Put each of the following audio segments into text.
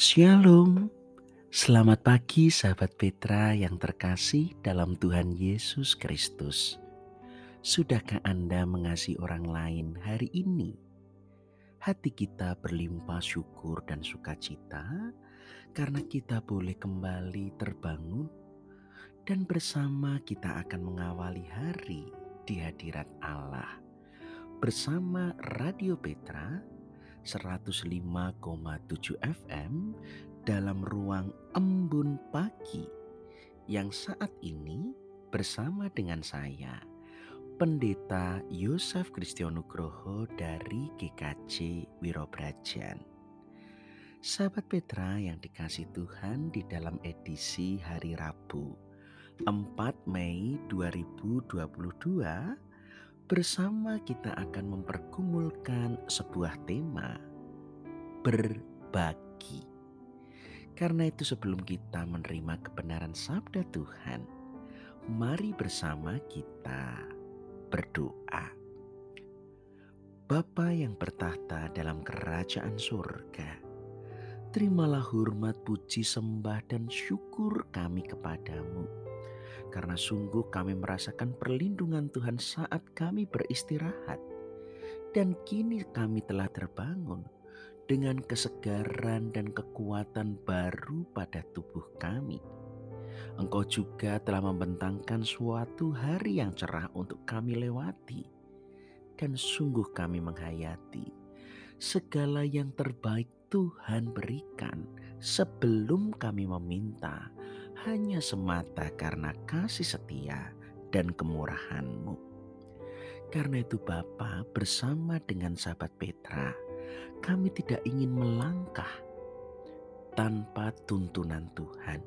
Shalom, selamat pagi sahabat Petra yang terkasih dalam Tuhan Yesus Kristus. Sudahkah Anda mengasihi orang lain hari ini? Hati kita berlimpah syukur dan sukacita karena kita boleh kembali terbangun dan bersama kita akan mengawali hari di hadirat Allah. Bersama Radio Petra 105,7 FM dalam ruang embun pagi yang saat ini bersama dengan saya Pendeta Yosef Kristionugroho dari GKJ Wirobrajan. Sahabat Petra yang dikasih Tuhan di dalam edisi hari Rabu 4 Mei 2022 bersama kita akan mempergumulkan sebuah tema berbagi. Karena itu sebelum kita menerima kebenaran sabda Tuhan, mari bersama kita berdoa. Bapa yang bertahta dalam kerajaan surga, terimalah hormat, puji, sembah, dan syukur kami kepadamu karena sungguh kami merasakan perlindungan Tuhan saat kami beristirahat. Dan kini kami telah terbangun dengan kesegaran dan kekuatan baru pada tubuh kami. Engkau juga telah membentangkan suatu hari yang cerah untuk kami lewati. Dan sungguh kami menghayati segala yang terbaik Tuhan berikan sebelum kami meminta hanya semata karena kasih setia dan kemurahan-Mu. Karena itu Bapa bersama dengan sahabat Petra, kami tidak ingin melangkah tanpa tuntunan Tuhan.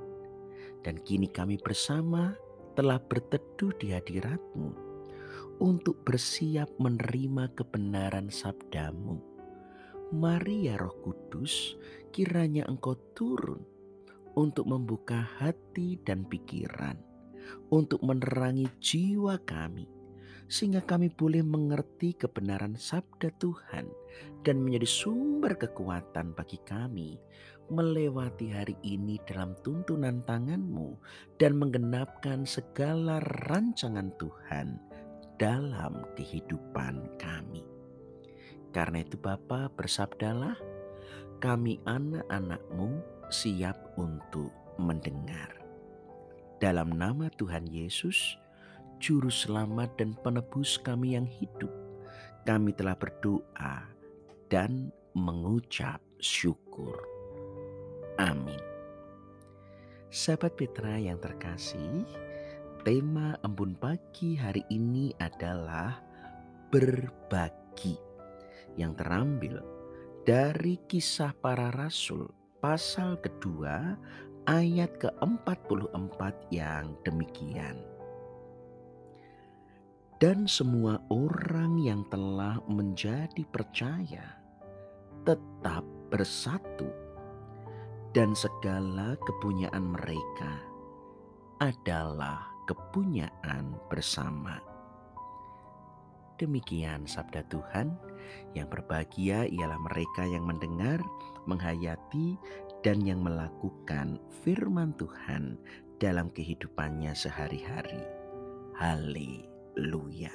Dan kini kami bersama telah berteduh di hadirat-Mu untuk bersiap menerima kebenaran sabdamu. Mari ya roh kudus, kiranya engkau turun untuk membuka hati dan pikiran, untuk menerangi jiwa kami, sehingga kami boleh mengerti kebenaran sabda Tuhan dan menjadi sumber kekuatan bagi kami melewati hari ini dalam tuntunan tanganmu dan menggenapkan segala rancangan Tuhan dalam kehidupan kami. Karena itu Bapa bersabdalah, kami anak-anakmu siap untuk mendengar. Dalam nama Tuhan Yesus, Juru Selamat dan Penebus kami yang hidup, kami telah berdoa dan mengucap syukur. Amin. Sahabat Petra yang terkasih, tema embun pagi hari ini adalah berbagi yang terambil dari kisah para rasul pasal kedua ayat ke-44 yang demikian. Dan semua orang yang telah menjadi percaya tetap bersatu dan segala kepunyaan mereka adalah kepunyaan bersama. Demikian sabda Tuhan yang berbahagia ialah mereka yang mendengar, menghayati, dan yang melakukan firman Tuhan dalam kehidupannya sehari-hari. Haleluya.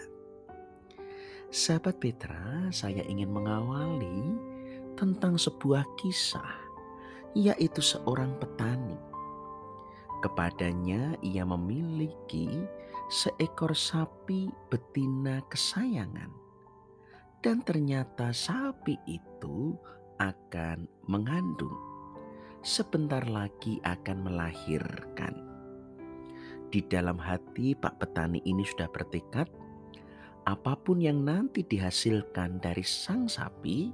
Sahabat Petra, saya ingin mengawali tentang sebuah kisah, yaitu seorang petani. Kepadanya ia memiliki seekor sapi betina kesayangan dan ternyata sapi itu akan mengandung. Sebentar lagi akan melahirkan. Di dalam hati Pak Petani ini sudah bertekad, apa pun yang nanti dihasilkan dari sang sapi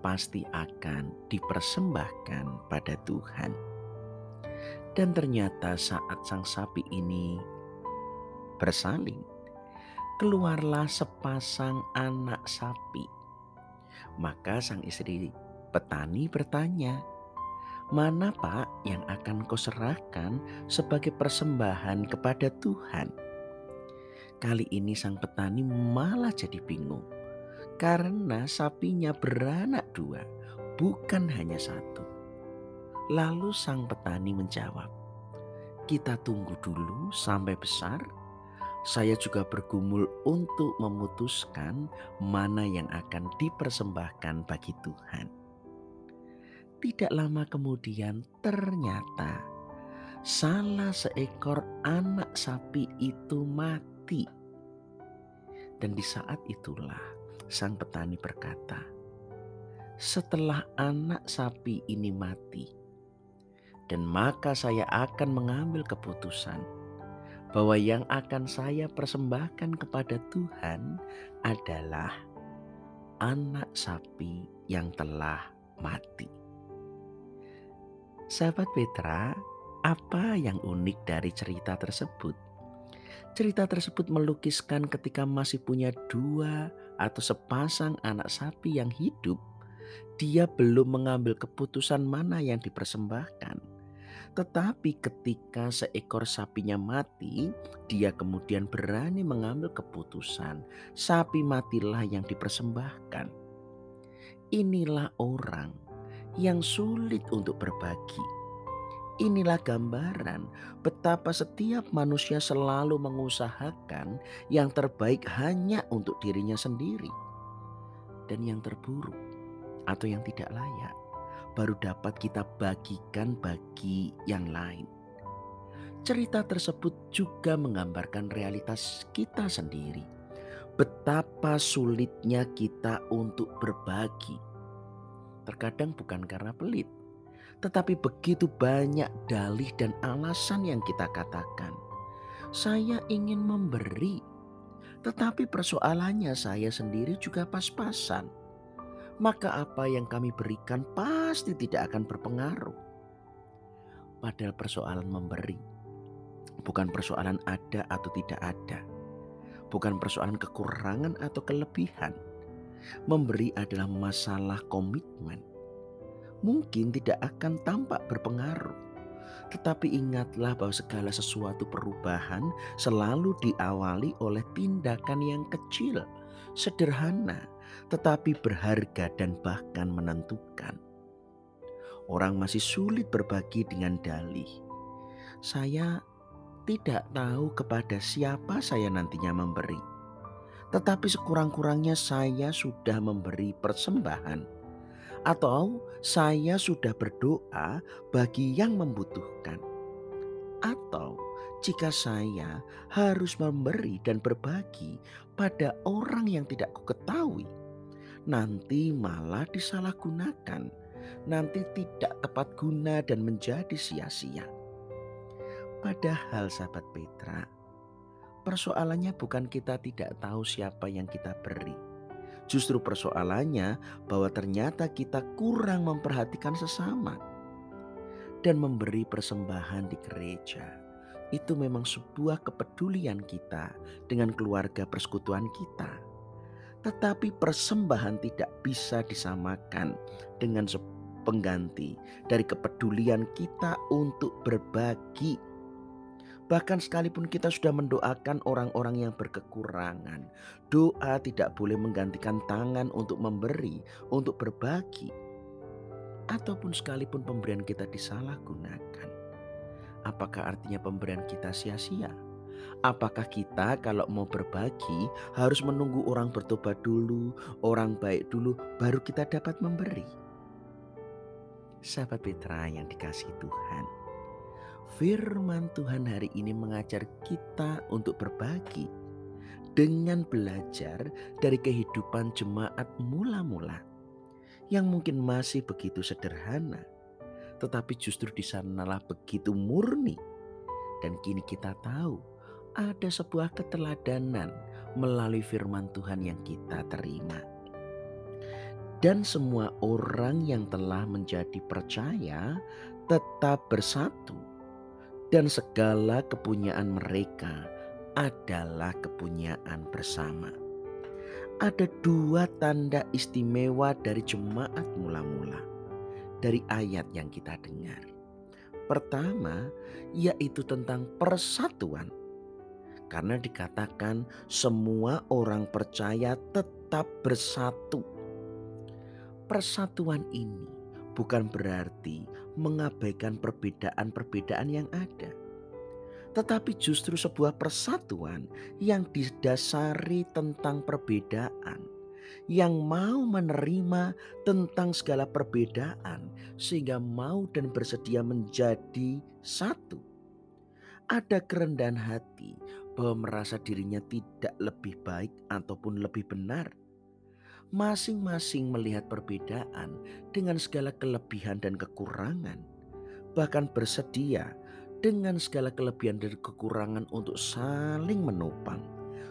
pasti akan dipersembahkan pada Tuhan. Dan ternyata saat sang sapi ini bersaling, keluarlah sepasang anak sapi. Maka sang istri petani bertanya, "Mana, Pak, yang akan kau serahkan sebagai persembahan kepada Tuhan?" Kali ini sang petani malah jadi bingung karena sapinya beranak dua, bukan hanya satu. Lalu sang petani menjawab, "Kita tunggu dulu sampai besar. Saya juga bergumul untuk memutuskan mana yang akan dipersembahkan bagi Tuhan." Tidak lama kemudian, ternyata salah seekor anak sapi itu mati. Dan di saat itulah sang petani berkata, "Setelah anak sapi ini mati, dan maka saya akan mengambil keputusan bahwa yang akan saya persembahkan kepada Tuhan adalah anak sapi yang telah mati. Sahabat Petra, apa yang unik dari cerita tersebut? Cerita tersebut melukiskan ketika masih punya dua atau sepasang anak sapi yang hidup, dia belum mengambil keputusan mana yang dipersembahkan tetapi ketika seekor sapinya mati, dia kemudian berani mengambil keputusan. Sapi matilah yang dipersembahkan. Inilah orang yang sulit untuk berbagi. Inilah gambaran betapa setiap manusia selalu mengusahakan yang terbaik hanya untuk dirinya sendiri, dan yang terburuk atau yang tidak layak baru dapat kita bagikan bagi yang lain. Cerita tersebut juga menggambarkan realitas kita sendiri. Betapa sulitnya kita untuk berbagi. Terkadang bukan karena pelit, tetapi begitu banyak dalih dan alasan yang kita katakan. Saya ingin memberi, tetapi persoalannya saya sendiri juga pas-pasan maka apa yang kami berikan pasti tidak akan berpengaruh. Padahal persoalan memberi bukan persoalan ada atau tidak ada, bukan persoalan kekurangan atau kelebihan. Memberi adalah masalah komitmen. Mungkin tidak akan tampak berpengaruh, tetapi ingatlah bahwa segala sesuatu perubahan selalu diawali oleh tindakan yang kecil, sederhana, tetapi berharga dan bahkan menentukan. Orang masih sulit berbagi dengan dalih. Saya tidak tahu kepada siapa saya nantinya memberi. Tetapi sekurang-kurangnya saya sudah memberi persembahan atau saya sudah berdoa bagi yang membutuhkan. Atau jika saya harus memberi dan berbagi pada orang yang tidak kuketahui, nanti malah disalahgunakan, nanti tidak tepat guna dan menjadi sia-sia. Padahal sahabat Petra, persoalannya bukan kita tidak tahu siapa yang kita beri. Justru persoalannya bahwa ternyata kita kurang memperhatikan sesama dan memberi persembahan di gereja. Itu memang sebuah kepedulian kita dengan keluarga persekutuan kita tetapi persembahan tidak bisa disamakan dengan pengganti dari kepedulian kita untuk berbagi. Bahkan sekalipun kita sudah mendoakan orang-orang yang berkekurangan, doa tidak boleh menggantikan tangan untuk memberi, untuk berbagi. Ataupun sekalipun pemberian kita disalahgunakan. Apakah artinya pemberian kita sia-sia? Apakah kita kalau mau berbagi harus menunggu orang bertobat dulu, orang baik dulu, baru kita dapat memberi? Sahabat Petra yang dikasih Tuhan, firman Tuhan hari ini mengajar kita untuk berbagi dengan belajar dari kehidupan jemaat mula-mula yang mungkin masih begitu sederhana, tetapi justru di sanalah begitu murni. Dan kini kita tahu ada sebuah keteladanan melalui firman Tuhan yang kita terima. Dan semua orang yang telah menjadi percaya tetap bersatu dan segala kepunyaan mereka adalah kepunyaan bersama. Ada dua tanda istimewa dari jemaat mula-mula dari ayat yang kita dengar. Pertama, yaitu tentang persatuan karena dikatakan semua orang percaya tetap bersatu. Persatuan ini bukan berarti mengabaikan perbedaan-perbedaan yang ada, tetapi justru sebuah persatuan yang didasari tentang perbedaan, yang mau menerima tentang segala perbedaan, sehingga mau dan bersedia menjadi satu. Ada kerendahan hati bahwa merasa dirinya tidak lebih baik ataupun lebih benar masing-masing melihat perbedaan dengan segala kelebihan dan kekurangan, bahkan bersedia dengan segala kelebihan dan kekurangan untuk saling menopang,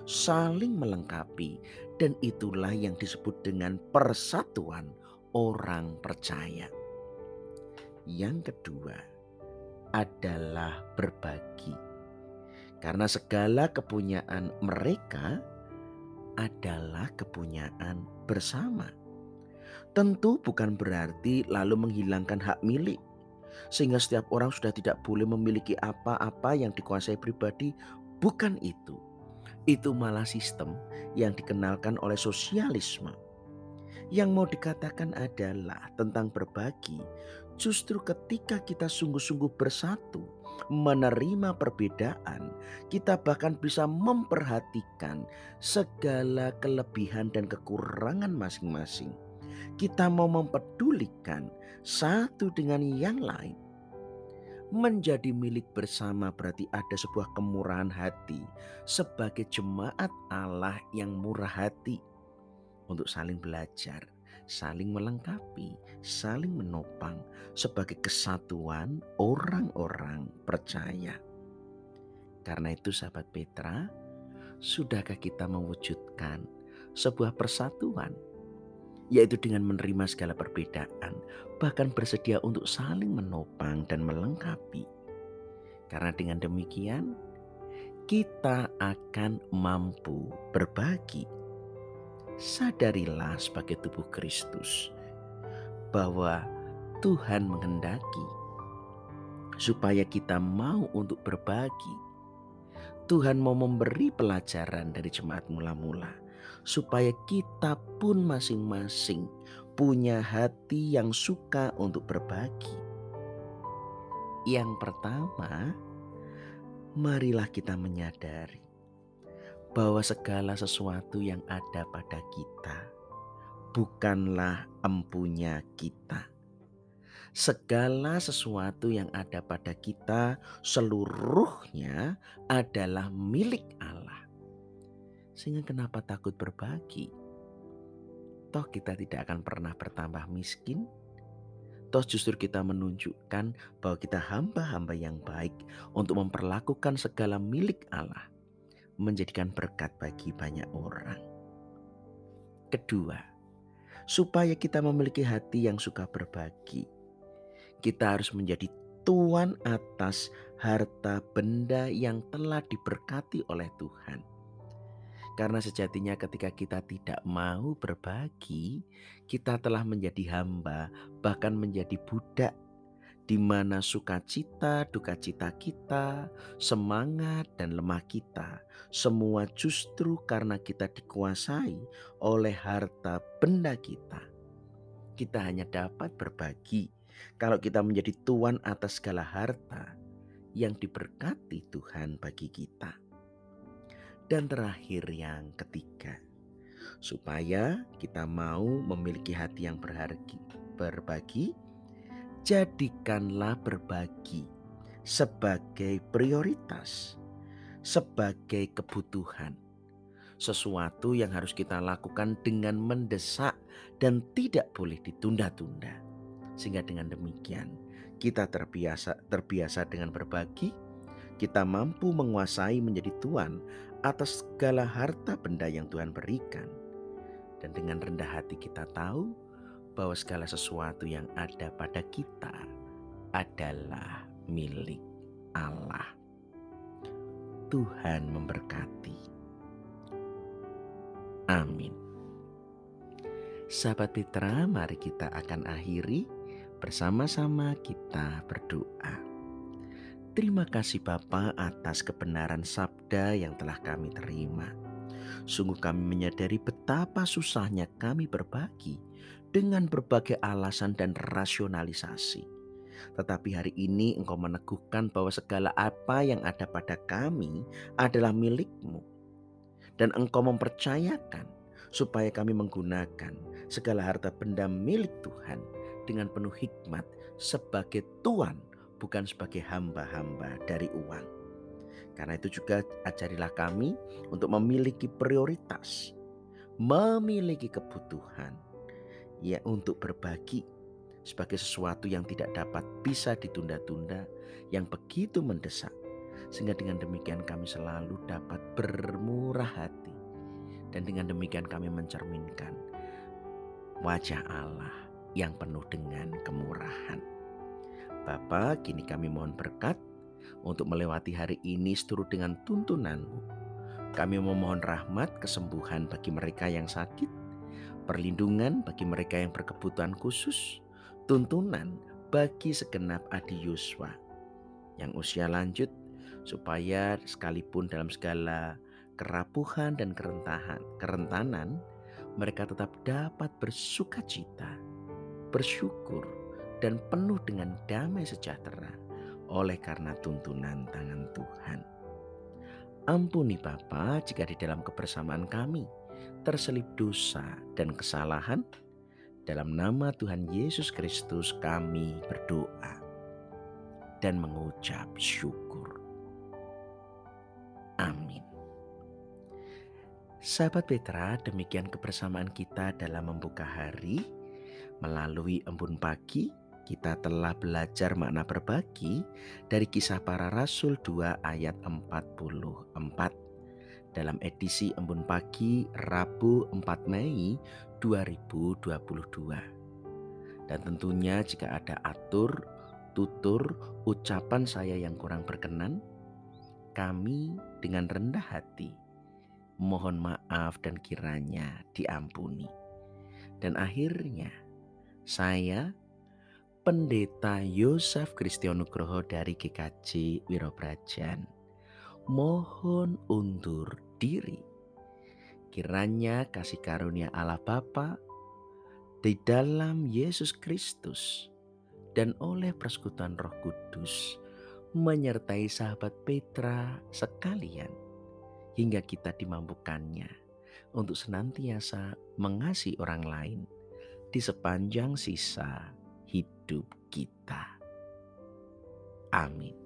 saling melengkapi, dan itulah yang disebut dengan persatuan orang percaya. Yang kedua adalah berbagi, karena segala kepunyaan mereka adalah kepunyaan bersama. Tentu bukan berarti lalu menghilangkan hak milik, sehingga setiap orang sudah tidak boleh memiliki apa-apa yang dikuasai pribadi. Bukan itu, itu malah sistem yang dikenalkan oleh sosialisme. Yang mau dikatakan adalah tentang berbagi, justru ketika kita sungguh-sungguh bersatu, menerima perbedaan, kita bahkan bisa memperhatikan segala kelebihan dan kekurangan masing-masing. Kita mau mempedulikan satu dengan yang lain. Menjadi milik bersama berarti ada sebuah kemurahan hati sebagai jemaat Allah yang murah hati untuk saling belajar, saling melengkapi, saling menopang sebagai kesatuan orang-orang percaya. Karena itu sahabat Petra, sudahkah kita mewujudkan sebuah persatuan yaitu dengan menerima segala perbedaan, bahkan bersedia untuk saling menopang dan melengkapi. Karena dengan demikian, kita akan mampu berbagi sadarilah sebagai tubuh Kristus bahwa Tuhan menghendaki supaya kita mau untuk berbagi. Tuhan mau memberi pelajaran dari jemaat mula-mula supaya kita pun masing-masing punya hati yang suka untuk berbagi. Yang pertama, marilah kita menyadari bahwa segala sesuatu yang ada pada kita bukanlah empunya kita. Segala sesuatu yang ada pada kita seluruhnya adalah milik Allah. Sehingga kenapa takut berbagi? Toh kita tidak akan pernah bertambah miskin. Toh justru kita menunjukkan bahwa kita hamba-hamba yang baik untuk memperlakukan segala milik Allah menjadikan berkat bagi banyak orang. Kedua, supaya kita memiliki hati yang suka berbagi, kita harus menjadi tuan atas harta benda yang telah diberkati oleh Tuhan. Karena sejatinya ketika kita tidak mau berbagi, kita telah menjadi hamba, bahkan menjadi budak di mana sukacita, duka cita kita, semangat dan lemah kita, semua justru karena kita dikuasai oleh harta benda kita. Kita hanya dapat berbagi kalau kita menjadi tuan atas segala harta yang diberkati Tuhan bagi kita. Dan terakhir yang ketiga, supaya kita mau memiliki hati yang berharga, berbagi, jadikanlah berbagi sebagai prioritas, sebagai kebutuhan, sesuatu yang harus kita lakukan dengan mendesak dan tidak boleh ditunda-tunda. Sehingga dengan demikian kita terbiasa terbiasa dengan berbagi, kita mampu menguasai menjadi tuan atas segala harta benda yang Tuhan berikan. Dan dengan rendah hati kita tahu bahwa segala sesuatu yang ada pada kita adalah milik Allah. Tuhan memberkati. Amin. Sahabat Petra, mari kita akan akhiri bersama-sama kita berdoa. Terima kasih Bapa atas kebenaran sabda yang telah kami terima. Sungguh kami menyadari betapa susahnya kami berbagi dengan berbagai alasan dan rasionalisasi. Tetapi hari ini engkau meneguhkan bahwa segala apa yang ada pada kami adalah milikmu. Dan engkau mempercayakan supaya kami menggunakan segala harta benda milik Tuhan dengan penuh hikmat sebagai tuan bukan sebagai hamba-hamba dari uang. Karena itu juga ajarilah kami untuk memiliki prioritas, memiliki kebutuhan, ya untuk berbagi sebagai sesuatu yang tidak dapat bisa ditunda-tunda, yang begitu mendesak. Sehingga dengan demikian kami selalu dapat bermurah hati. Dan dengan demikian kami mencerminkan wajah Allah yang penuh dengan kemurahan. Bapak, kini kami mohon berkat untuk melewati hari ini seturut dengan tuntunanmu. Kami memohon rahmat kesembuhan bagi mereka yang sakit, perlindungan bagi mereka yang berkebutuhan khusus, tuntunan bagi segenap adi Yuswa yang usia lanjut supaya sekalipun dalam segala kerapuhan dan kerentahan, kerentanan mereka tetap dapat bersuka cita, bersyukur, dan penuh dengan damai sejahtera oleh karena tuntunan tangan Tuhan. Ampuni Bapa jika di dalam kebersamaan kami terselip dosa dan kesalahan. Dalam nama Tuhan Yesus Kristus kami berdoa dan mengucap syukur. Amin. Sahabat Petra, demikian kebersamaan kita dalam membuka hari melalui embun pagi kita telah belajar makna berbagi dari kisah para rasul 2 ayat 44 dalam edisi Embun Pagi Rabu 4 Mei 2022. Dan tentunya jika ada atur, tutur, ucapan saya yang kurang berkenan, kami dengan rendah hati mohon maaf dan kiranya diampuni. Dan akhirnya saya Pendeta Yosef Kristionugroho dari GKJ Wirobrajan mohon undur diri. Kiranya kasih karunia Allah Bapa di dalam Yesus Kristus dan oleh persekutuan Roh Kudus menyertai sahabat Petra sekalian hingga kita dimampukannya untuk senantiasa mengasihi orang lain di sepanjang sisa hidup kita. Amin.